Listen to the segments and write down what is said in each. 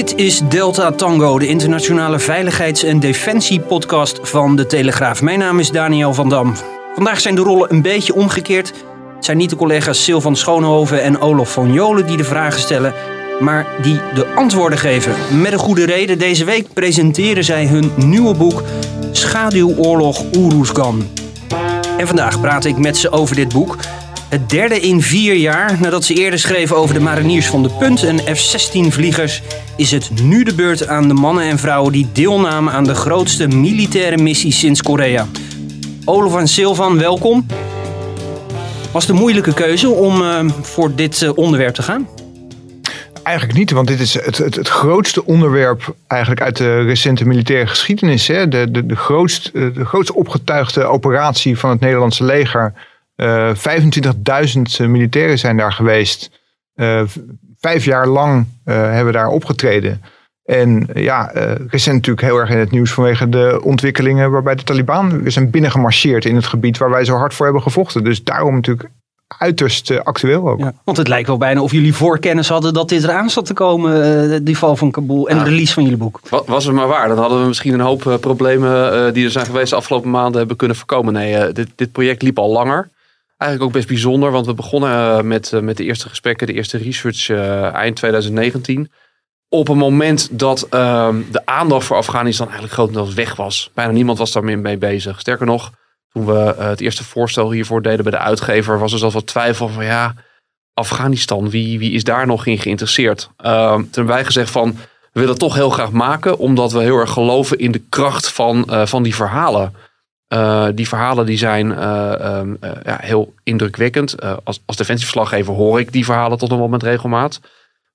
Dit is Delta Tango, de internationale veiligheids- en defensiepodcast van De Telegraaf. Mijn naam is Daniel van Dam. Vandaag zijn de rollen een beetje omgekeerd. Het zijn niet de collega's Sylvan Schoonhoven en Olof van Jolen die de vragen stellen, maar die de antwoorden geven. Met een goede reden. Deze week presenteren zij hun nieuwe boek Schaduwoorlog Oeroesgan. En vandaag praat ik met ze over dit boek. Het derde in vier jaar nadat ze eerder schreven over de mariniers van de Punt en F-16-vliegers, is het nu de beurt aan de mannen en vrouwen die deelnamen aan de grootste militaire missie sinds Korea. Olaf en Silvan, welkom. Was een moeilijke keuze om uh, voor dit uh, onderwerp te gaan? Eigenlijk niet, want dit is het, het, grootste onderwerp eigenlijk uit de recente militaire geschiedenis. Hè? De, de, de, grootst, de grootst opgetuigde operatie van het Nederlandse leger. Uh, 25.000 militairen zijn daar geweest. vijf jaar lang hebben we daar opgetreden. En ja, recent natuurlijk heel erg in het nieuws vanwege de ontwikkelingen waarbij de Taliban weer zijn binnengemarcheerd in het gebied waar wij zo hard voor hebben gevochten. Dus daarom natuurlijk uiterst actueel ook. Ja, want het lijkt wel bijna of jullie voorkennis hadden dat dit eraan zat te komen, die val van Kabul en ja. de release van jullie boek. Was het maar waar, dan hadden we misschien een hoop problemen die er zijn geweest de afgelopen maanden hebben kunnen voorkomen. Nee, dit, dit project liep al langer. Eigenlijk ook best bijzonder, want we begonnen met, met de eerste gesprekken, de eerste research eind 2019 op een moment dat uh, de aandacht voor Afghanistan eigenlijk grotendeels weg was. Bijna niemand was daar meer mee bezig. Sterker nog, toen we het eerste voorstel hiervoor deden bij de uitgever, was er zelfs wat twijfel van ja, Afghanistan, wie, wie is daar nog in geïnteresseerd? Uh, toen hebben wij gezegd van, we willen het toch heel graag maken, omdat we heel erg geloven in de kracht van, van die verhalen. Die verhalen die zijn ja, heel indrukwekkend. als, als defensieverslaggever hoor ik die verhalen tot een moment regelmaat.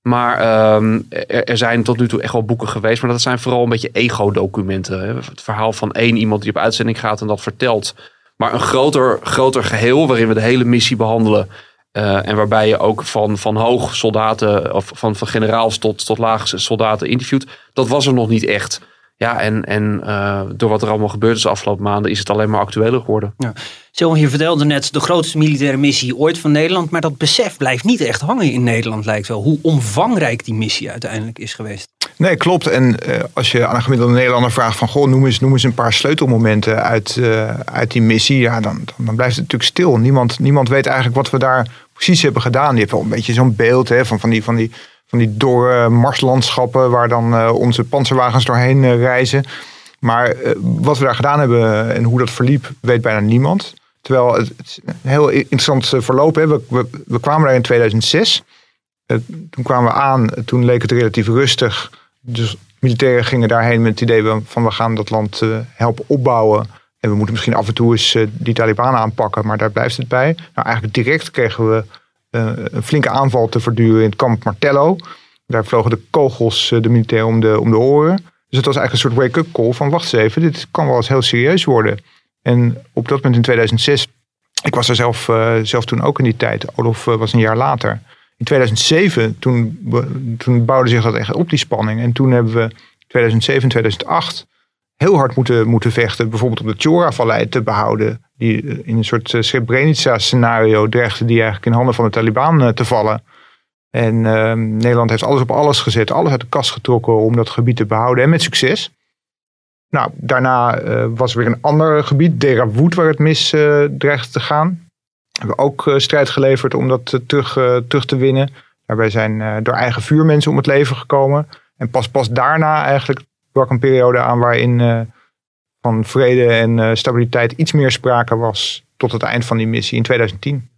Maar um, er, zijn tot nu toe echt wel boeken geweest. Maar dat zijn vooral een beetje ego-documenten. Het verhaal van één iemand die op uitzending gaat en dat vertelt. Maar een groter, groter geheel waarin we de hele missie behandelen. En waarbij je ook van, van hoog soldaten, of van, van generaals tot, tot laagste soldaten interviewt. Dat was er nog niet echt. Ja, en, en uh, door wat er allemaal gebeurd is de afgelopen maanden, is het alleen maar actueler geworden. Ja. Je vertelde net de grootste militaire missie ooit van Nederland. Maar dat besef blijft niet echt hangen in Nederland, lijkt wel. Hoe omvangrijk die missie uiteindelijk is geweest. Nee, klopt. En uh, als je aan een gemiddelde Nederlander vraagt van... Goh, noem eens, noem eens een paar sleutelmomenten uit, uh, uit die missie. Ja, dan, dan blijft het natuurlijk stil. Niemand, niemand weet eigenlijk wat we daar precies hebben gedaan. Je hebt wel een beetje zo'n beeld hè, van, van die... Van die die dorre marslandschappen waar dan uh, onze panzerwagens doorheen uh, reizen. Maar uh, wat we daar gedaan hebben en hoe dat verliep, weet bijna niemand. Terwijl het, heel interessant verloop. Hè. We, kwamen daar in 2006. toen kwamen we aan, toen leek het relatief rustig. Dus militairen gingen daarheen met het idee van we gaan dat land helpen opbouwen. En we moeten misschien af en toe eens die Taliban aanpakken, maar daar blijft het bij. Nou, eigenlijk direct kregen we een flinke aanval te verduren in het kamp Martello. Daar vlogen de kogels uh, de militairen om de, om de oren. Dus het was eigenlijk een soort wake-up call van wacht even, dit kan wel eens heel serieus worden. En op dat moment in 2006, ik was er zelf, uh, zelf toen ook in die tijd, Olof was een jaar later. In 2007, toen, toen bouwde zich dat echt op die spanning. En toen hebben we 2007, 2008 heel hard moeten, moeten vechten. Bijvoorbeeld om de Chora-vallei te behouden. Die in een soort Srebrenica-scenario dreigde die eigenlijk in handen van de Taliban te vallen. En uh, Nederland heeft alles op alles gezet, alles uit de kast getrokken om dat gebied te behouden. En met succes. Nou, daarna was er weer een ander gebied, Derawood, waar het mis dreigde te gaan. We hebben ook strijd geleverd om dat terug, terug te winnen. Daarbij zijn door eigen vuur mensen om het leven gekomen. En pas, pas daarna eigenlijk brak een periode aan waarin van vrede en uh, stabiliteit iets meer sprake was tot het eind van die missie in 2010.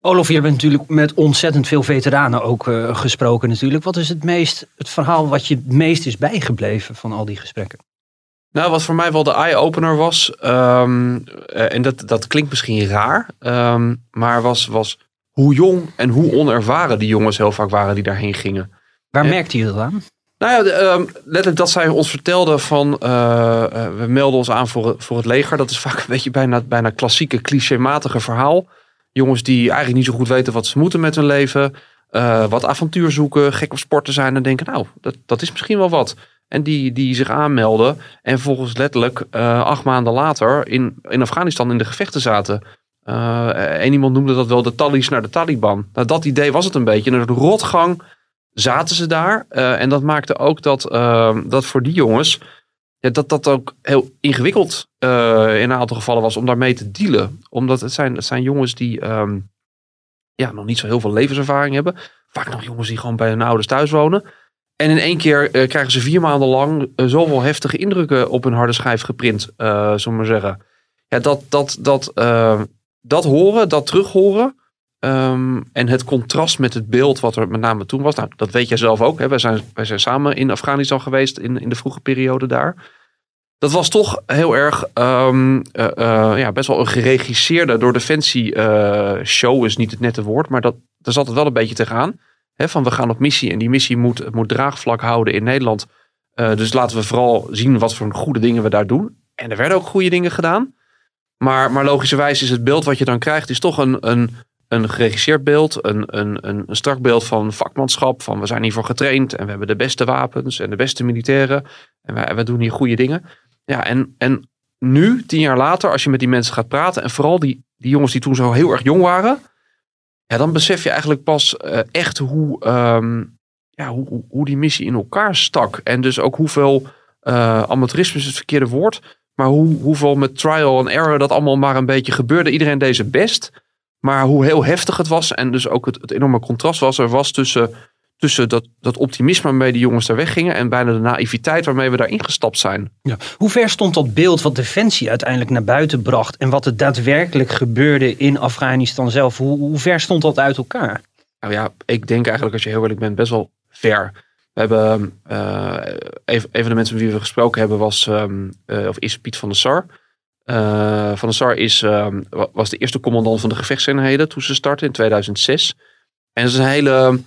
Olof, je bent natuurlijk met ontzettend veel veteranen ook uh, gesproken natuurlijk. Wat is het, meest, het verhaal wat je het meest is bijgebleven van al die gesprekken? Nou, wat voor mij wel de eye-opener was, um, en dat, dat klinkt misschien raar, um, maar was, was hoe jong en hoe onervaren die jongens heel vaak waren die daarheen gingen. Waar merkte je dat aan? Nou ja, ehm, letterlijk dat zij ons vertelden van eh, eh, we melden ons aan voor, voor het leger. Dat is vaak een beetje bijna, bijna klassieke clichématige verhaal. Jongens die eigenlijk niet zo goed weten wat ze moeten met hun leven. eh, wat avontuur zoeken, gek op sporten zijn en denken nou, dat, dat is misschien wel wat. En die, die zich aanmelden en volgens letterlijk acht maanden later in, in Afghanistan in de gevechten zaten. En iemand noemde dat wel de tallies naar de Taliban. Nou, dat idee was het een beetje. Een rotgang zaten ze daar. Eh, en dat maakte ook dat, eh, dat voor die jongens... Ja, dat dat ook heel ingewikkeld eh, in een aantal gevallen was om daarmee te dealen. Omdat het zijn, het zijn jongens die ehm, ja, nog niet zo heel veel levenservaring hebben. Vaak nog jongens die gewoon bij hun ouders thuis wonen. En in één keer eh, krijgen ze vier maanden lang zoveel heftige indrukken op hun harde schijf geprint, zullen we maar zeggen. Ja, dat, dat, dat, eh, dat horen, dat terughoren. Ehm, en het contrast met het beeld wat er met name toen was. Nou, dat weet jij zelf ook. Hè? Wij, zijn, wij zijn samen in Afghanistan geweest in, in de vroege periode daar. Dat was toch heel erg, ehm, eh, eh, ja, best wel een geregisseerde door Defensie eh, show is niet het nette woord. Maar dat, daar zat het wel een beetje tegenaan. Hè, van we gaan op missie en die missie moet, moet draagvlak houden in Nederland. Dus laten we vooral zien wat voor goede dingen we daar doen. En er werden ook goede dingen gedaan. Maar, maar logischerwijs is het beeld wat je dan krijgt, is toch een, een, een geregisseerd beeld. Een, een, een, een strak beeld van vakmanschap. Van we zijn hiervoor getraind en we hebben de beste wapens en de beste militairen. En wij doen hier goede dingen. Ja, en, en nu, tien jaar later, als je met die mensen gaat praten. En vooral die, die jongens die toen zo heel erg jong waren. Ja, dan besef je eigenlijk pas eh, echt hoe, ehm, ja, hoe, hoe- hoe die missie in elkaar stak. En dus ook hoeveel eh amateurisme is het verkeerde woord. Maar hoe, hoeveel met trial and error dat allemaal maar een beetje gebeurde. Iedereen deed zijn best. Maar hoe heel heftig het was. En dus ook het, het enorme contrast was er was tussen, tussen dat, dat optimisme waarmee die jongens daar weggingen. En bijna de naïviteit waarmee we daar ingestapt zijn. Ja. Hoe ver stond dat beeld wat Defensie uiteindelijk naar buiten bracht en wat er daadwerkelijk gebeurde in Afghanistan zelf? Hoe, hoe ver stond dat uit elkaar? Nou ja, ik denk eigenlijk als je heel eerlijk bent best wel ver. We hebben, eh, een van de mensen met wie we gesproken hebben was, ehm, eh, of is Piet van der Sar. Eh, van der Sar is, ehm, wa- was de eerste commandant van de gevechtseenheden toen ze startten in 2006. En dat is een hele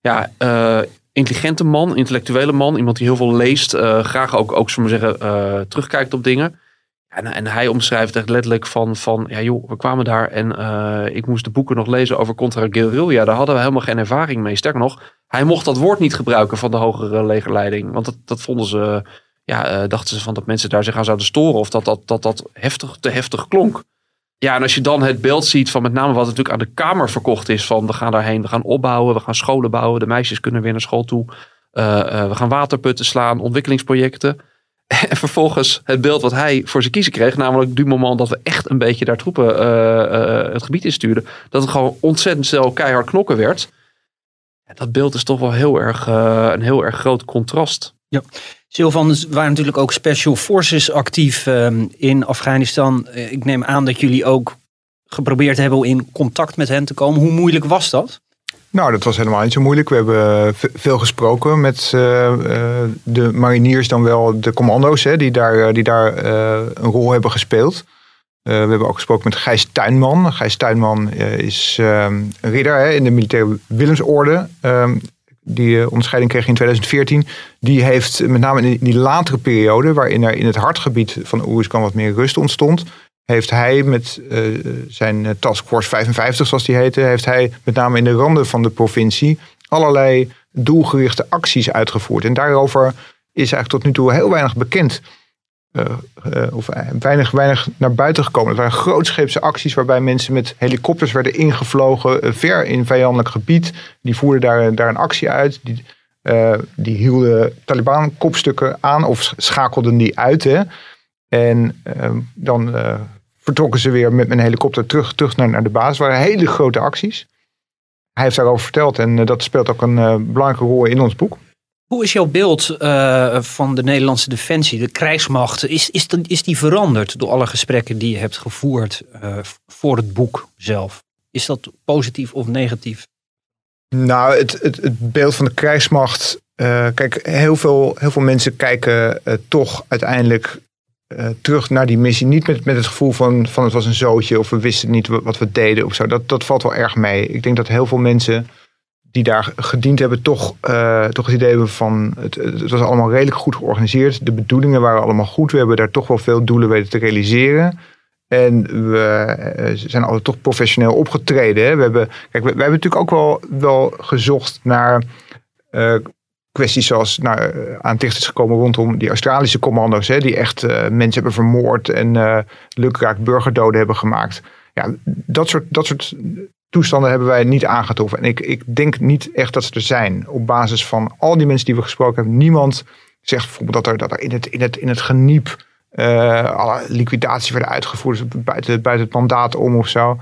ja, eh, intelligente man, intellectuele man. Iemand die heel veel leest, eh, graag ook, ook we zeggen, terugkijkt op dingen. En, en hij omschrijft echt letterlijk van, van ja joh, we kwamen daar en ik moest de boeken nog lezen over contra guerrilla. Daar hadden we helemaal geen ervaring mee. Sterker nog, hij mocht dat woord niet gebruiken van de hogere legerleiding. Want dat, dat vonden ze, ja, eh, dachten ze van dat mensen daar zich aan zouden storen. Of dat dat, dat, dat heftig, te heftig klonk. Ja, en als je dan het beeld ziet van met name wat natuurlijk aan de Kamer verkocht is. Van we gaan daarheen, we gaan opbouwen, we gaan scholen bouwen. De meisjes kunnen weer naar school toe. Eh, eh, we gaan waterputten slaan, ontwikkelingsprojecten. En vervolgens het beeld wat hij voor zijn kiezen kreeg. Namelijk du moment dat we echt een beetje daar troepen het gebied instuurden. Dat het gewoon ontzettend snel keihard knokken werd. Ja, dat beeld is toch wel heel erg, een heel erg groot contrast. Silvan, waren natuurlijk ook special forces actief ehm, in Afghanistan. Eh, ik neem aan dat jullie ook geprobeerd hebben in contact met hen te komen. Hoe moeilijk was dat? Nou, dat was helemaal niet zo moeilijk. We hebben v- veel gesproken met eh, eh, de mariniers, dan wel de commando's, hè, die daar, eh, die daar eh, een rol hebben gespeeld. Eh, we hebben ook gesproken met Gijs Tuinman. Gijs Tuinman eh, is eh, een ridder hè, in de militaire Willemsorde. Die eh, onderscheiding kreeg in 2014. Die heeft met name in die latere periode, waarin er in het hartgebied van Oeruzkan wat meer rust ontstond, heeft hij met eh, zijn eh, Taskforce 55, zoals die heette, heeft hij met name in de randen van de provincie allerlei doelgerichte acties uitgevoerd. En daarover is eigenlijk tot nu toe heel weinig bekend. Eh, eh, of eh, weinig, weinig naar buiten gekomen. Het waren grootscheepse acties waarbij mensen met helikopters werden ingevlogen ver in vijandelijk gebied. Die voerden daar, daar een actie uit. Die, die hielden Taliban-kopstukken aan of sch- schakelden die uit. Hè. En eh, dan vertrokken ze weer met een helikopter terug, terug naar, naar de basis. Het waren hele grote acties. Hij heeft daarover verteld en dat speelt ook een belangrijke rol in ons boek. Hoe is jouw beeld eh, van de Nederlandse defensie, de krijgsmacht? Is, is, is die veranderd door alle gesprekken die je hebt gevoerd eh, voor het boek zelf? Is dat positief of negatief? Nou, het, het, het beeld van de krijgsmacht. eh, kijk, heel veel, heel veel mensen kijken toch uiteindelijk terug naar die missie. Niet met, met het gevoel van, van het was een zootje of we wisten niet wat we deden of zo. Dat, dat valt wel erg mee. Ik denk dat heel veel mensen die daar gediend hebben, toch, uh, toch het idee hebben van het, het was allemaal redelijk goed georganiseerd. De bedoelingen waren allemaal goed. We hebben daar toch wel veel doelen weten te realiseren. En we eh, zijn altijd toch professioneel opgetreden. Hè. We hebben, kijk, we, hebben natuurlijk ook wel, wel gezocht naar uh, kwesties zoals nou, aan het is gekomen rondom die Australische commando's, hè, die echt mensen hebben vermoord en lukraak burgerdoden hebben gemaakt. Ja, dat soort, dat soort toestanden hebben wij niet aangetroffen. En ik, ik denk niet echt dat ze er zijn. Op basis van al die mensen die we gesproken hebben, niemand zegt bijvoorbeeld dat er, dat er in, het, in, het, in het geniep uh, alle liquidaties werden uitgevoerd buiten, buiten het mandaat om of zo.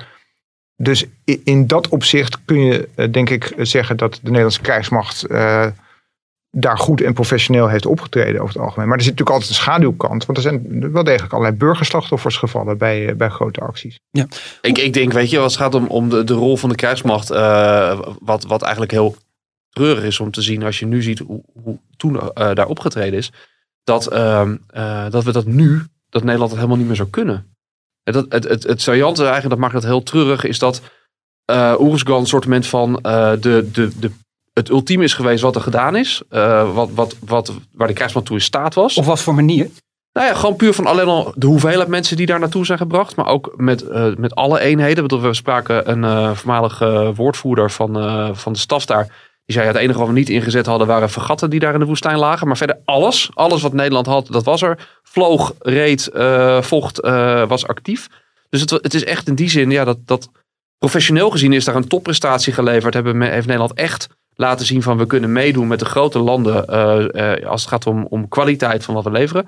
Dus in, in dat opzicht kun je denk ik zeggen dat de Nederlandse krijgsmacht daar goed en professioneel heeft opgetreden over het algemeen. Maar er zit natuurlijk altijd een schaduwkant. Want er zijn wel degelijk allerlei burgerslachtoffers gevallen bij, eh, bij grote acties. Ja. Ik, ik denk, weet je, als het gaat om, om de, de rol van de krijgsmacht. Uh, wat, wat eigenlijk heel treurig is om te zien als je nu ziet hoe, hoe toen uh, daar opgetreden is. Dat, uh, dat we dat nu, dat Nederland het helemaal niet meer zou kunnen. Dat, het, het, het saillante eigenlijk, dat maakt het heel treurig, is dat uh, Oeruzgan een soort van de, de, de het ultieme is geweest wat er gedaan is. Uh, wat, wat, wat, waar de krijgsman toe in staat was. Op wat voor manier? Nou ja, gewoon puur van alleen al de hoeveelheid mensen die daar naartoe zijn gebracht. Maar ook met, uh, met alle eenheden. We spraken een uh, voormalige woordvoerder van, van de staf daar. Die zei, ja, het enige wat we niet ingezet hadden waren vergatten die daar in de woestijn lagen. Maar verder alles, alles wat Nederland had, dat was er. Vloog, reed, vocht, was actief. Dus het, het is echt in die zin, ja, dat, dat professioneel gezien is daar een topprestatie geleverd. Hebben, heeft Nederland echt laten zien van we kunnen meedoen met de grote landen uh, uh, als het gaat om, om kwaliteit van wat we leveren.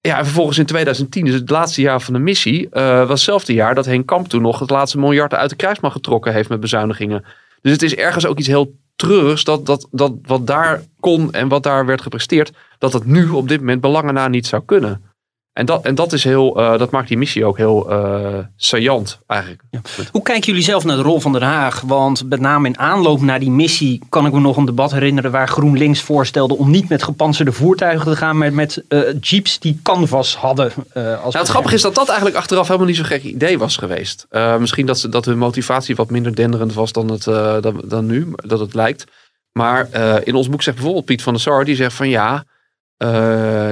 Ja, en vervolgens in 2010, dus het laatste jaar van de missie, uh, was hetzelfde jaar dat Henk Kamp toen nog het laatste miljard uit de krijgsmacht getrokken heeft met bezuinigingen. Dus het is ergens ook iets heel treurigs dat, dat, dat wat daar kon en wat daar werd gepresteerd, dat het nu op dit moment belangen na niet zou kunnen. En dat, en dat, is heel, uh, dat maakt die missie ook heel uh, saillant eigenlijk. Ja. Hoe kijken jullie zelf naar de rol van Den Haag? Want met name in aanloop naar die missie kan ik me nog een debat herinneren waar GroenLinks voorstelde om niet met gepantserde voertuigen te gaan, maar met uh, jeeps die canvas hadden. nou, het grappige is dat dat eigenlijk achteraf helemaal niet zo'n gek idee was geweest. misschien dat, ze, dat hun motivatie wat minder denderend was dan, het, dan, dan nu, dat het lijkt. Maar in ons boek zegt bijvoorbeeld Piet van der Sar, die zegt van ja,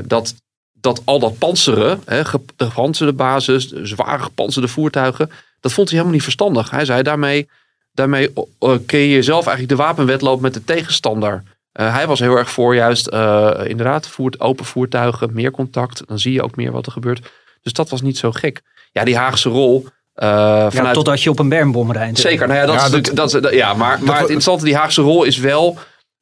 dat dat al dat panseren, hè, gepantserde basis, zware gepantserde voertuigen, dat vond hij helemaal niet verstandig. Hij zei daarmee, daarmee uh, creëer je zelf eigenlijk de wapenwetloop met de tegenstander. Uh, hij was heel erg voor juist uh, inderdaad voert, open voertuigen, meer contact. Dan zie je ook meer wat er gebeurt. Dus dat was niet zo gek. Ja, die Haagse rol. vanuit... Ja, totdat je op een bermbom rijdt. Zeker, nou ja, dat, ja, is, dat, dat, ja maar, maar het interessante, die Haagse rol is wel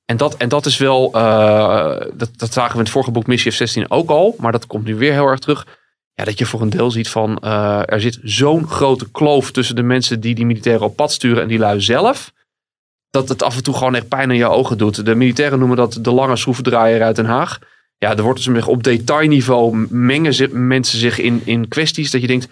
en dat, en dat is wel, uh, dat, dat zagen we in het vorige boek Missie F-16 ook al, maar dat komt nu weer heel erg terug. Ja, dat je voor een deel ziet van, uh, er zit zo'n grote kloof tussen de mensen die die militairen op pad sturen en die lui zelf. Dat het af en toe gewoon echt pijn in je ogen doet. De militairen noemen dat de lange schroevendraaier uit Den Haag. Ja, er wordt dus op detailniveau mengen mensen zich in, in kwesties dat je denkt,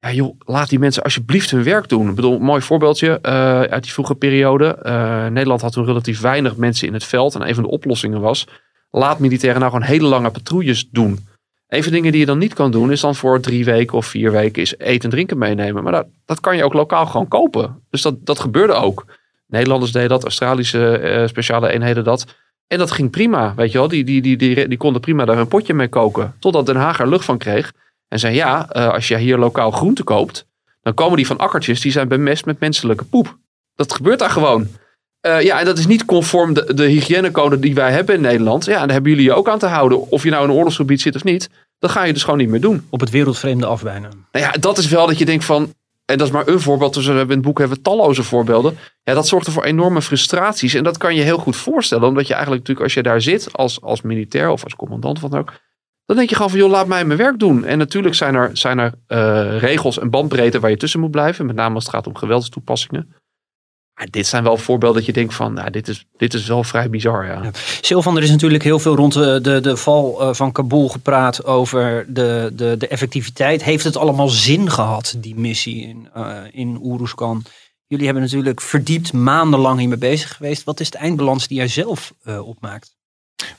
ja joh, laat die mensen alsjeblieft hun werk doen. Ik bedoel, een mooi voorbeeldje uh, uit die vroege periode. Uh, Nederland had toen relatief weinig mensen in het veld. En een van de oplossingen was, laat militairen nou gewoon hele lange patrouilles doen. Een van de dingen die je dan niet kan doen, is dan voor drie weken of vier weken is eten en drinken meenemen. Maar dat, dat kan je ook lokaal gewoon kopen. Dus dat, dat gebeurde ook. Nederlanders deden dat, Australische uh, speciale eenheden dat. En dat ging prima, weet je wel. Die, die, die, die, die konden prima daar een potje mee koken. Totdat Den Haag er lucht van kreeg. En zei ja, uh, als je hier lokaal groente koopt, dan komen die van akkertjes die zijn bemest met menselijke poep. Dat gebeurt daar gewoon. Uh, ja, en dat is niet conform de, de hygiënecode die wij hebben in Nederland. Ja, en daar hebben jullie je ook aan te houden. Of je nou in een oorlogsgebied zit of niet. Dat ga je dus gewoon niet meer doen. Op het wereldvreemde afwijnen. Nou ja, dat is wel dat je denkt van... En dat is maar een voorbeeld. Dus we hebben in het boek hebben we talloze voorbeelden. Ja, dat zorgt er voor enorme frustraties. En dat kan je heel goed voorstellen. Omdat je eigenlijk natuurlijk als je daar zit als, als militair of als commandant van ook dan denk je gewoon van, joh, laat mij mijn werk doen. En natuurlijk zijn er, zijn er uh, regels en bandbreedte waar je tussen moet blijven. Met name als het gaat om geweldstoepassingen. Maar dit zijn wel voorbeelden dat je denkt van, nou, dit, is, dit is wel vrij bizar. Ja. Silvan, er is natuurlijk heel veel rond de, de, de val uh, van Kabul gepraat over de, de, de effectiviteit. Heeft het allemaal zin gehad, die missie in, uh, in Oeruzkan? Jullie hebben natuurlijk verdiept maandenlang hiermee bezig geweest. Wat is de eindbalans die jij zelf opmaakt?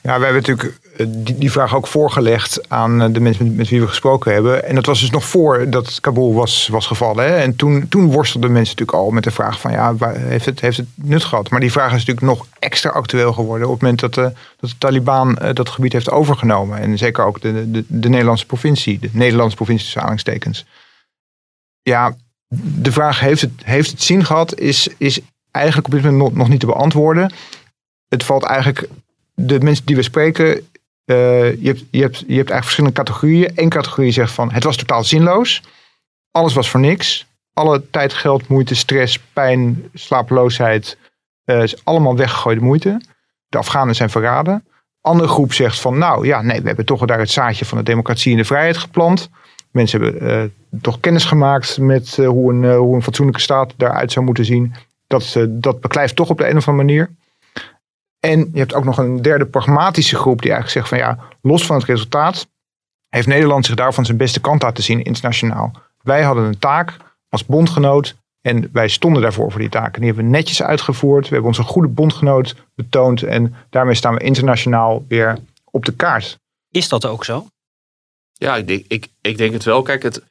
Ja, we hebben natuurlijk eh, die, die vraag ook voorgelegd aan eh, de mensen met, wie we gesproken hebben. En dat was dus nog voor dat Kabul was, was gevallen. Hè? En toen, toen worstelden mensen natuurlijk al met de vraag van ja, heeft het, heeft het nut gehad? Maar die vraag is natuurlijk nog extra actueel geworden op het moment dat de, dat de Taliban dat gebied heeft overgenomen. En zeker ook de, de, de Nederlandse provincie, de Nederlandse provincie tussen. Ja, de vraag heeft het, heeft het zin gehad, is, is eigenlijk op dit moment nog niet te beantwoorden. Het valt eigenlijk de mensen die we spreken, uh, je, hebt, je, hebt, je hebt eigenlijk verschillende categorieën. Eén categorie zegt van het was totaal zinloos. Alles was voor niks. Alle tijd, geld, moeite, stress, pijn, slapeloosheid uh, is allemaal weggegooide moeite. De Afghanen zijn verraden. Andere groep zegt van nou ja, nee, we hebben toch daar het zaadje van de democratie en de vrijheid geplant. Mensen hebben uh, toch kennis gemaakt met hoe, een, hoe een fatsoenlijke staat daaruit zou moeten zien. Dat, dat beklijft toch op de een of andere manier. En je hebt ook nog een derde pragmatische groep die eigenlijk zegt van ja, los van het resultaat, heeft Nederland zich daarvan zijn beste kant laten zien internationaal. Wij hadden een taak als bondgenoot en wij stonden daarvoor voor die taak. En die hebben we netjes uitgevoerd. We hebben onze goede bondgenoot betoond en daarmee staan we internationaal weer op de kaart. Is dat ook zo? Ja, ik denk, ik, ik denk het wel. Kijk, het,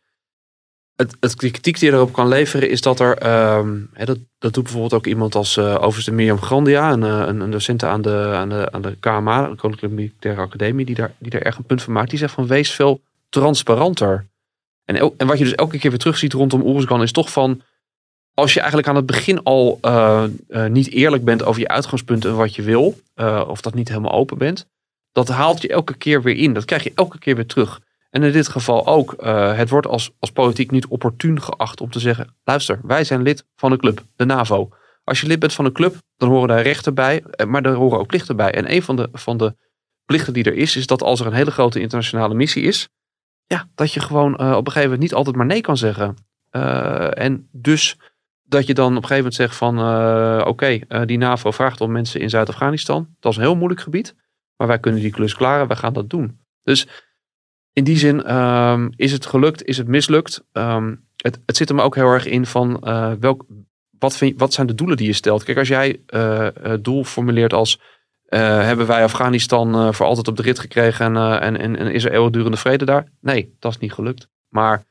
het, het kritiek die je erop kan leveren is dat er, ehm, dat, dat doet bijvoorbeeld ook iemand als uh, overste Mirjam Grandia, een, uh, een, een docent aan de, aan, de, aan de KMA, de Koninklijke Militaire Academie, die daar, die daar erg een punt van maakt. Die zegt van wees veel transparanter. En, en wat je dus elke keer weer terug ziet rondom Oeruzgan is toch van, als je eigenlijk aan het begin al uh, niet eerlijk bent over je uitgangspunt en wat je wil, of dat niet helemaal open bent, dat haalt je elke keer weer in. Dat krijg je elke keer weer terug. En in dit geval ook, uh, het wordt als, als politiek niet opportun geacht om te zeggen: luister, wij zijn lid van een club, de NAVO. Als je lid bent van een club, dan horen daar rechten bij, eh, maar er horen ook plichten bij. En een van de, van de plichten die er is, is dat als er een hele grote internationale missie is, ja, dat je gewoon uh, op een gegeven moment niet altijd maar nee kan zeggen. En dus dat je dan op een gegeven moment zegt van oké, die NAVO vraagt om mensen in Zuid-Afghanistan. Dat is een heel moeilijk gebied, maar wij kunnen die klus klaren, wij gaan dat doen. Dus in die zin um, is het gelukt, is het mislukt. Um, het, het zit er ook heel erg in van uh, welk, wat, wat zijn de doelen die je stelt. Kijk, als jij uh, het doel formuleert als uh, hebben wij Afghanistan voor altijd op de rit gekregen en, en, en, en is er eeuwigdurende vrede daar? Nee, dat is niet gelukt. Maar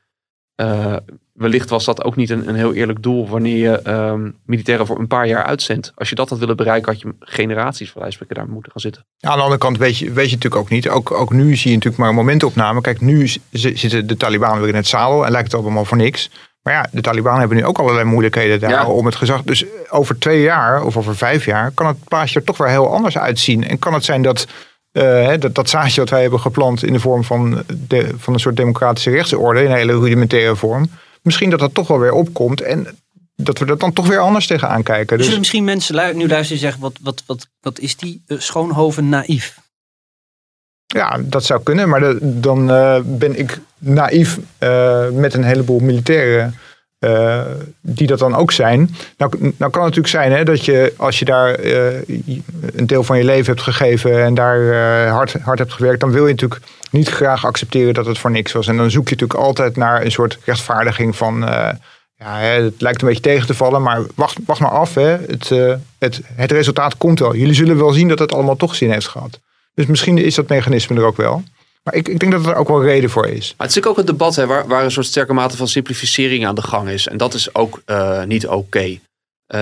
wellicht was dat ook niet een, een heel eerlijk doel wanneer je um, militairen voor een paar jaar uitzendt. Als je dat had willen bereiken, had je generaties van wijspreken daar moeten gaan zitten. Ja, aan de andere kant weet je, weet je natuurlijk ook niet. Ook, ook nu zie je natuurlijk maar een momentopname. Kijk, nu zitten de Taliban weer in het zadel en lijkt het allemaal voor niks. Maar ja, de Taliban hebben nu ook allerlei moeilijkheden daar om het gezag. Dus over twee jaar of over vijf jaar kan het plaatje er toch weer heel anders uitzien. En kan het zijn dat uh, dat, dat zaadje wat wij hebben geplant in de vorm van, de, van een soort democratische rechtsorde, in een hele rudimentaire vorm, misschien dat dat toch wel weer opkomt en dat we dat dan toch weer anders tegenaan kijken. Dus... Zullen misschien mensen nu luisteren en zeggen, wat, wat, wat, wat is die uh, Schoonhoven naïef? Ja, dat zou kunnen, maar de, dan uh, ben ik naïef uh, met een heleboel militairen uh, die dat dan ook zijn. Nou, nou kan het natuurlijk zijn hè, dat je als je daar uh, een deel van je leven hebt gegeven en daar uh, hard, hard hebt gewerkt, dan wil je natuurlijk niet graag accepteren dat het voor niks was. En dan zoek je natuurlijk altijd naar een soort rechtvaardiging van. ja, het lijkt een beetje tegen te vallen, maar wacht, wacht maar af. Hè. Het, het, het resultaat komt wel. Jullie zullen wel zien dat het allemaal toch zin heeft gehad. Dus misschien is dat mechanisme er ook wel. Maar ik, ik, denk dat er ook wel reden voor is. Maar het is ook een debat waar, een soort sterke mate van simplificering aan de gang is. En dat is ook uh, niet oké. Okay. Uh,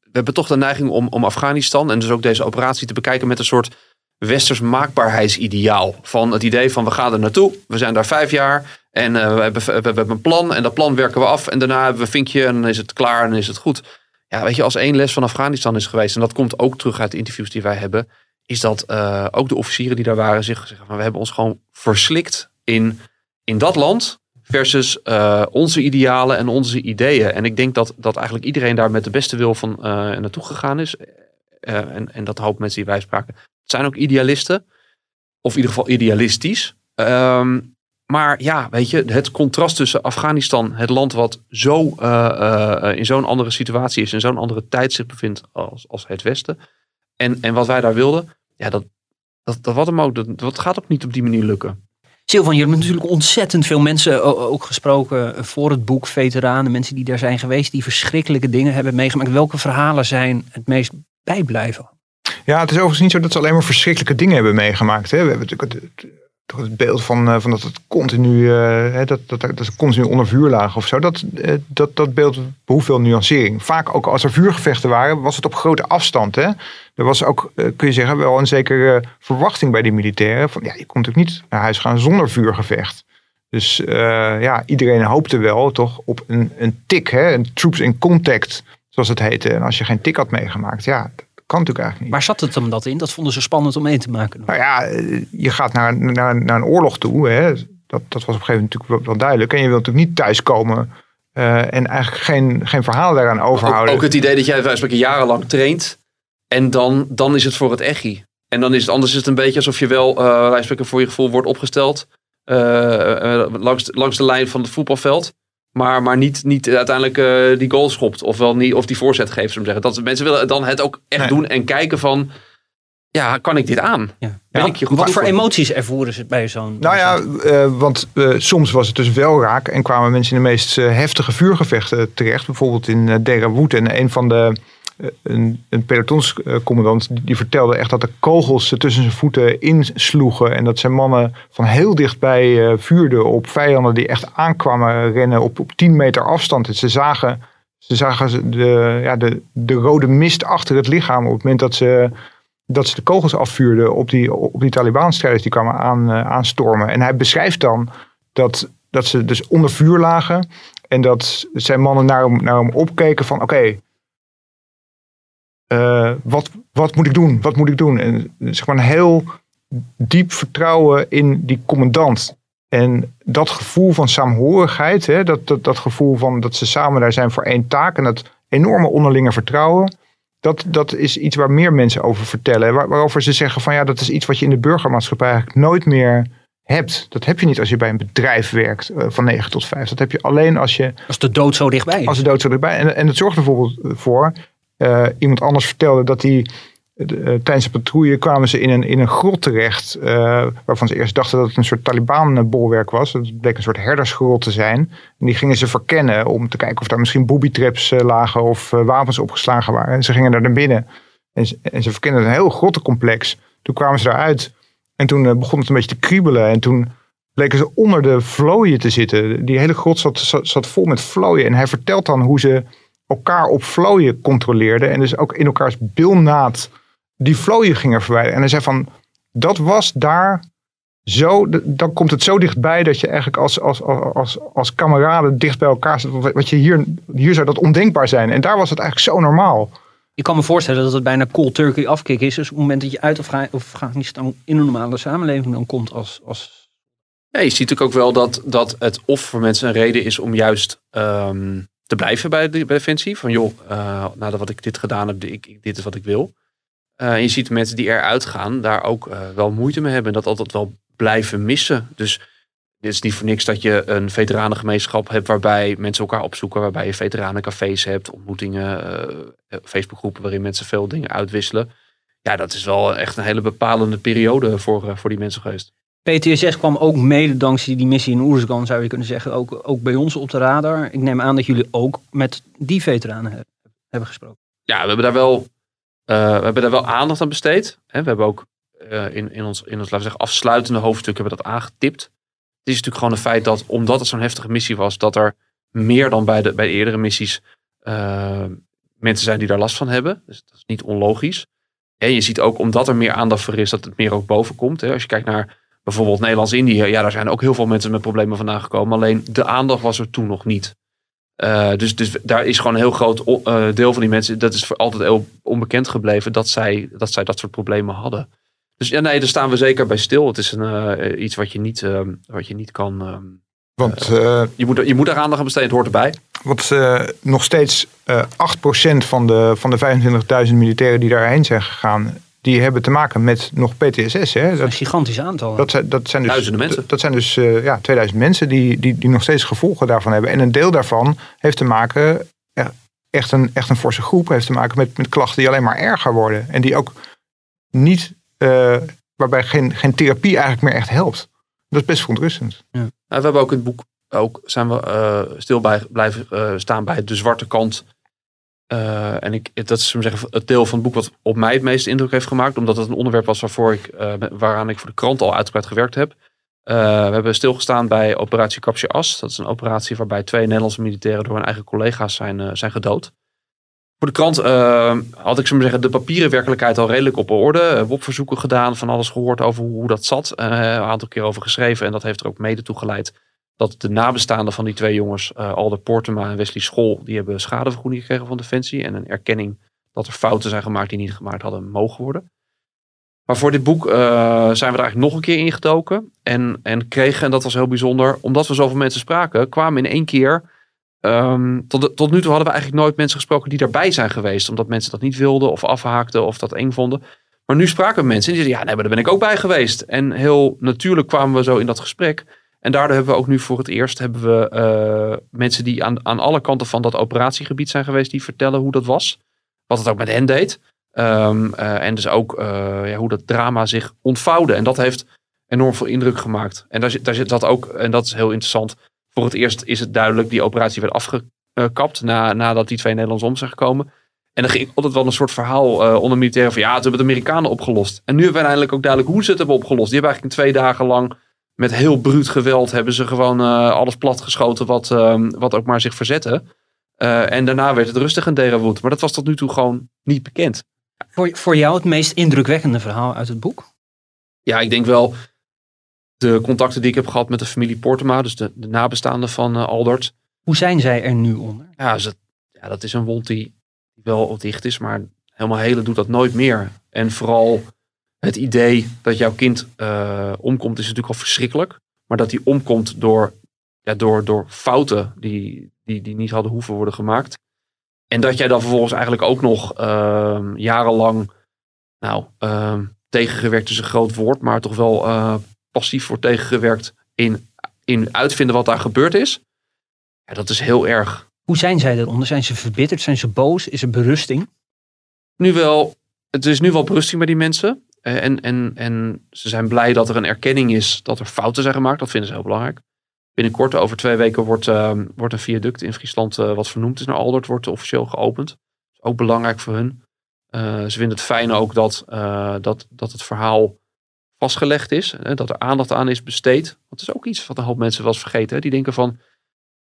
we hebben toch de neiging om, om Afghanistan en dus ook deze operatie te bekijken met een soort westers maakbaarheidsideaal. Van het idee van we gaan er naartoe, we zijn daar vijf jaar en we, hebben, we hebben een plan en dat plan werken we af. En daarna hebben we een vinkje en dan is het klaar en dan is het goed. Ja, weet je, als één les van Afghanistan is geweest, en dat komt ook terug uit de interviews die wij hebben, is dat uh, ook de officieren die daar waren zich zeggen van we hebben ons gewoon verslikt in, in dat land versus uh, onze idealen en onze ideeën. En ik denk dat, dat eigenlijk iedereen daar met de beste wil van uh, naartoe gegaan is. en, en dat hoop mensen die wij spraken. Het zijn ook idealisten. Of in ieder geval idealistisch. Um, maar ja, weet je, het contrast tussen Afghanistan, het land wat zo in zo'n andere situatie is, in zo'n andere tijd zich bevindt als, als het Westen. En, en wat wij daar wilden, ja, dat, dat, dat, wat hem ook, dat, dat gaat ook niet op die manier lukken. Silvan, je hebt natuurlijk ontzettend veel mensen ook gesproken voor het boek, veteranen, mensen die daar zijn geweest, die verschrikkelijke dingen hebben meegemaakt. Welke verhalen zijn het meest bijblijven? Ja, het is overigens niet zo dat ze alleen maar verschrikkelijke dingen hebben meegemaakt. Hè. We hebben natuurlijk het, toch het beeld van, uh, van dat het continu, uh, dat, dat, dat ze continu onder vuur lagen of zo. Dat, uh, dat, dat beeld behoeft veel nuancering. Vaak ook als er vuurgevechten waren, was het op grote afstand. Hè. Er was ook, kun je zeggen, wel een zekere verwachting bij die militairen. Van ja, je komt natuurlijk niet naar huis gaan zonder vuurgevecht. Dus ja, iedereen hoopte wel toch op een, een tik, hè, een troops in contact, zoals het heette. En als je geen tik had meegemaakt, ja, kan natuurlijk eigenlijk niet. Waar zat het hem dat in? Dat vonden ze spannend om mee te maken. Nou ja, je gaat naar, naar, naar een oorlog toe. Hè. Dat, dat was op een gegeven moment natuurlijk wel, duidelijk. En je wilt natuurlijk niet thuiskomen uh, en eigenlijk geen, geen verhaal daaraan overhouden. Ook, ook het idee dat jij een jarenlang traint en dan, dan is het voor het echi. En dan is het anders is het een beetje alsof je wel uh, voor je gevoel wordt opgesteld uh, langs, langs de lijn van het voetbalveld. Maar, maar niet, niet uiteindelijk uh, die goal schopt. Of, wel niet, of die voorzet geeft, zullen zeggen. Dat mensen willen dan het ook echt doen en kijken van... Ja, kan ik dit aan? Ja. Ben ik je goed Wat voor emoties ervoeren ze bij zo'n... Nou ja, uh, want uh, soms was het dus wel raak. En kwamen mensen in de meest heftige vuurgevechten terecht. Bijvoorbeeld in uh, Derawood. En een van de een, een pelotonscommandant die vertelde echt dat de kogels tussen zijn voeten insloegen. En dat zijn mannen van heel dichtbij uh, vuurden op vijanden die echt aankwamen rennen op, op 10 meter afstand. En ze zagen, ze zagen de, ja, de, de rode mist achter het lichaam op het moment dat ze, dat ze de kogels afvuurden op die, op die Taliban-strijders die kwamen aan, aanstormen. En hij beschrijft dan dat, dat ze dus onder vuur lagen. En dat zijn mannen naar hem, naar hem opkeken van oké, uh, wat, wat moet ik doen? Wat moet ik doen? En zeg maar een heel diep vertrouwen in die commandant. En dat gevoel van saamhorigheid, hè, dat, dat, dat gevoel van dat ze samen daar zijn voor één taak en dat enorme onderlinge vertrouwen, dat, dat is iets waar meer mensen over vertellen. Waar, waarover ze zeggen van ja, dat is iets wat je in de burgermaatschappij eigenlijk nooit meer hebt. Dat heb je niet als je bij een bedrijf werkt uh, van 9 tot 5. Dat heb je alleen als je. Als de dood zo dichtbij is. Als de dood zo dichtbij En, en het zorgt er bijvoorbeeld voor uh, iemand anders vertelde dat hij uh, tijdens de patrouille kwamen ze in een, in een grot terecht. Uh, waarvan ze eerst dachten dat het een soort Taliban-bolwerk was. Het bleek een soort herdersgrot te zijn. En die gingen ze verkennen om te kijken of daar misschien booby-traps lagen of wapens opgeslagen waren. En ze gingen daar naar binnen. En ze, en ze verkenden een heel grottencomplex. Toen kwamen ze daaruit. En toen begon het een beetje te kriebelen. En toen bleken ze onder de vlooien te zitten. Die hele grot zat, zat, zat vol met vlooien. En hij vertelt dan hoe ze elkaar op vlooien controleerden. En dus ook in elkaars bilnaad die vlooien gingen verwijderen. En hij zei van, dat was daar zo, dan komt het zo dichtbij dat je eigenlijk als, als, als, als kameraden dicht bij elkaar zit. Wat je hier, hier zou dat ondenkbaar zijn. En daar was het eigenlijk zo normaal. Ik kan me voorstellen dat het bijna cold turkey afkick is. Dus op het moment dat je uit Afghanistan in een normale samenleving dan komt als... als... Ja, je ziet natuurlijk ook wel dat, dat het of voor mensen een reden is om juist um, te blijven bij, de, Defensie. Van joh, uh, nadat wat ik dit gedaan heb, dit is wat ik wil. En je ziet mensen die eruit gaan daar ook uh, wel moeite mee hebben. En dat altijd wel blijven missen. Dus dit is niet voor niks dat je een veteranengemeenschap hebt waarbij mensen elkaar opzoeken. Waarbij je veteranencafés hebt, ontmoetingen, Facebookgroepen waarin mensen veel dingen uitwisselen. Ja, dat is wel echt een hele bepalende periode voor, voor die mensen geweest. PTSS kwam ook mede dankzij die missie in Oerskan, zou je kunnen zeggen, ook, ook bij ons op de radar. Ik neem aan dat jullie ook met die veteranen hebben gesproken. Ja, we hebben daar wel, uh, we hebben daar wel aandacht aan besteed. We hebben ook uh, in, in, ons, in ons laten we zeggen, afsluitende hoofdstuk hebben dat aangetipt. Het is natuurlijk gewoon een feit dat, omdat het zo'n heftige missie was, dat er meer dan bij de, bij de eerdere missies uh, mensen zijn die daar last van hebben. Dus dat is niet onlogisch. En je ziet ook, omdat er meer aandacht voor is, dat het meer ook boven komt. Hè. Als je kijkt naar bijvoorbeeld Nederlands-Indië, ja, daar zijn ook heel veel mensen met problemen vandaan gekomen. Alleen de aandacht was er toen nog niet. Uh, dus, dus daar is gewoon een heel groot uh, deel van die mensen, dat is voor altijd heel onbekend gebleven dat zij, dat zij dat soort problemen hadden. Dus ja, nee, daar staan we zeker bij stil. Het is een, uh, iets wat je niet, wat je niet kan. Want, je, moet, je moet daar aandacht aan besteden, het hoort erbij. Want nog steeds 8% van de, van de 25.000 militairen die daarheen zijn gegaan, die hebben te maken met nog PTSS. Hè. Dat, een gigantisch aantal. Dat zijn, dat zijn dus, Duizenden mensen. Dat, zijn dus uh, ja, 2000 mensen die, die, die nog steeds gevolgen daarvan hebben. En een deel daarvan heeft te maken, echt een, echt een forse groep, heeft te maken met, met klachten die alleen maar erger worden. En die ook niet, uh, waarbij geen, geen therapie eigenlijk meer echt helpt. Dat is best verontrustend. Ja. Nou, we hebben ook in het boek, ook zijn we uh, stil bij, blijven staan bij de zwarte kant Uh, en ik, dat is zeggen, het deel van het boek wat op mij het meeste indruk heeft gemaakt. Omdat het een onderwerp was waarvoor ik, uh, waaraan ik voor de krant al uitgebreid gewerkt heb. Uh, we hebben stilgestaan bij operatie Capture As. Dat is een operatie waarbij twee Nederlandse militairen door hun eigen collega's zijn, zijn gedood. Voor de krant had ik zo zeggen, de papieren werkelijkheid al redelijk op orde. WOP-verzoeken gedaan, van alles gehoord over hoe, hoe dat zat. een aantal keer over geschreven. En dat heeft er ook mede toe geleid dat de nabestaanden van die twee jongens, uh, Alder Portema en Wesley School, die hebben schadevergoeding gekregen van Defensie. En een erkenning dat er fouten zijn gemaakt die niet gemaakt hadden mogen worden. Maar voor dit boek uh, zijn we er eigenlijk nog een keer ingedoken. En, en kregen, en dat was heel bijzonder, omdat we zoveel mensen spraken, kwamen in één keer. Um, tot, tot nu toe hadden we eigenlijk nooit mensen gesproken die daarbij zijn geweest. Omdat mensen dat niet wilden of afhaakten of dat eng vonden. Maar nu spraken we mensen die zeiden, ja, nee, maar daar ben ik ook bij geweest. En heel natuurlijk kwamen we zo in dat gesprek. En daardoor hebben we ook nu voor het eerst hebben we, uh, mensen die aan, aan alle kanten van dat operatiegebied zijn geweest, die vertellen hoe dat was. Wat het ook met hen deed. Um, uh, en dus ook uh, ja, hoe dat drama zich ontvouwde. En dat heeft enorm veel indruk gemaakt. En daar, daar zit dat ook, en dat is heel interessant. Voor het eerst is het duidelijk, die operatie werd afgekapt na, nadat die twee Nederlanders om zijn gekomen. En dan ging altijd wel een soort verhaal onder militairen van ja, het hebben de Amerikanen opgelost. En nu hebben we eindelijk ook duidelijk hoe ze het hebben opgelost. Die hebben eigenlijk in twee dagen lang met heel bruut geweld hebben ze gewoon uh, alles platgeschoten wat, uh, wat ook maar zich verzette. Uh, en daarna werd het rustig in Derawood. Maar dat was tot nu toe gewoon niet bekend. Voor, voor jou het meest indrukwekkende verhaal uit het boek? Ja, ik denk wel de contacten die ik heb gehad met de familie Portema. Dus de, de nabestaanden van Aldert. Hoe zijn zij er nu onder? Ja, ze, ja, dat is een wond die wel dicht is. Maar helemaal hele doet dat nooit meer. En vooral het idee dat jouw kind uh, omkomt is natuurlijk al verschrikkelijk. Maar dat hij omkomt door, ja, door, door fouten die, die, die niet hadden hoeven worden gemaakt. En dat jij dan vervolgens eigenlijk ook nog uh, jarenlang nou, uh, tegengewerkt is een groot woord, maar toch wel uh, passief wordt tegengewerkt in, in uitvinden wat daar gebeurd is. Ja, dat is heel erg. Hoe zijn zij eronder? Zijn ze verbitterd? Zijn ze boos? Is er berusting? Nu wel, het is nu wel berusting bij die mensen. Eh, en, en, en ze zijn blij dat er een erkenning is dat er fouten zijn gemaakt. Dat vinden ze heel belangrijk. Binnenkort, over twee weken, wordt, uh, wordt een viaduct in Friesland, uh, wat vernoemd is naar Aldert, wordt officieel geopend. Is ook belangrijk voor hun. Uh, ze vinden het fijn ook dat, dat, dat het verhaal vastgelegd is. dat er aandacht aan is besteed. Want dat is ook iets wat een hoop mensen wel eens vergeten. Hè? Die denken van,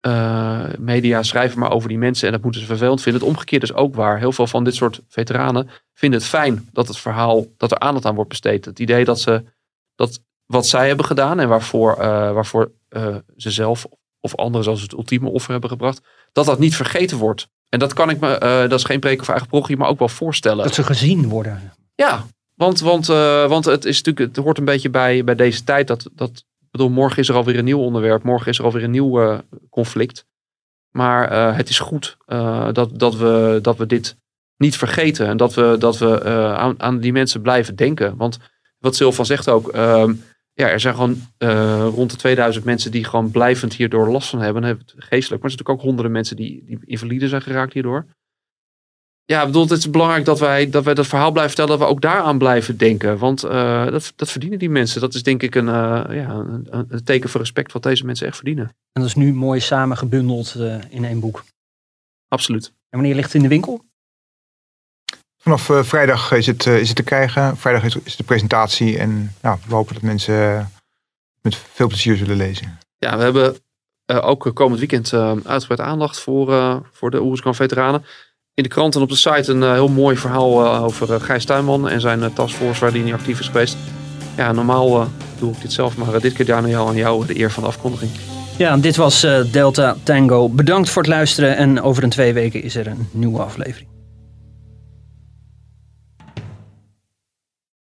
uh, media schrijven maar over die mensen en dat moeten ze vervelend vinden. Het omgekeerde is ook waar. Heel veel van dit soort veteranen vinden het fijn dat het verhaal, dat er aandacht aan wordt besteed. Het idee dat ze, dat wat zij hebben gedaan en waarvoor, uh, waarvoor uh, ze zelf of anderen zoals het ultieme offer hebben gebracht, dat dat niet vergeten wordt. En dat kan ik me, dat is geen preken voor eigen progie, maar ook wel voorstellen. Dat ze gezien worden. Ja, want, want, want het, is natuurlijk, het hoort een beetje bij, bij deze tijd dat, dat bedoel, morgen is er alweer een nieuw onderwerp. Morgen is er alweer een nieuw uh, conflict. Maar uh, het is goed uh, dat, dat, we, dat we dit niet vergeten. En dat we, dat we aan, aan, die mensen blijven denken. Want wat Sylvan zegt ook. Ehm, ja, er zijn gewoon rond de 2000 mensen die gewoon blijvend hierdoor last van hebben. Geestelijk. Maar er zijn natuurlijk ook honderden mensen die, die invalide zijn geraakt hierdoor ja, bedoel, het is belangrijk dat wij, dat wij dat verhaal blijven vertellen, dat we ook daaraan blijven denken. Want uh, dat, dat verdienen die mensen. Dat is denk ik een, uh, ja, een, een, teken van respect wat deze mensen echt verdienen. En dat is nu mooi samen gebundeld uh, in één boek. Absoluut. En wanneer ligt het in de winkel? Vanaf vrijdag is het, is het te krijgen. Vrijdag is, is de presentatie. En nou, we hopen dat mensen met veel plezier zullen lezen. Ja, we hebben ook komend weekend uitgebreid aandacht voor, voor de Oerskan veteranen in de krant en op de site een uh, heel mooi verhaal uh, over uh, Gijs Tuinman en zijn taskforce waar hij niet actief is geweest. Ja, normaal doe ik dit zelf, maar dit keer Daniel aan jou de eer van de afkondiging. Ja, dit was Delta Tango. Bedankt voor het luisteren en over een twee weken is er een nieuwe aflevering.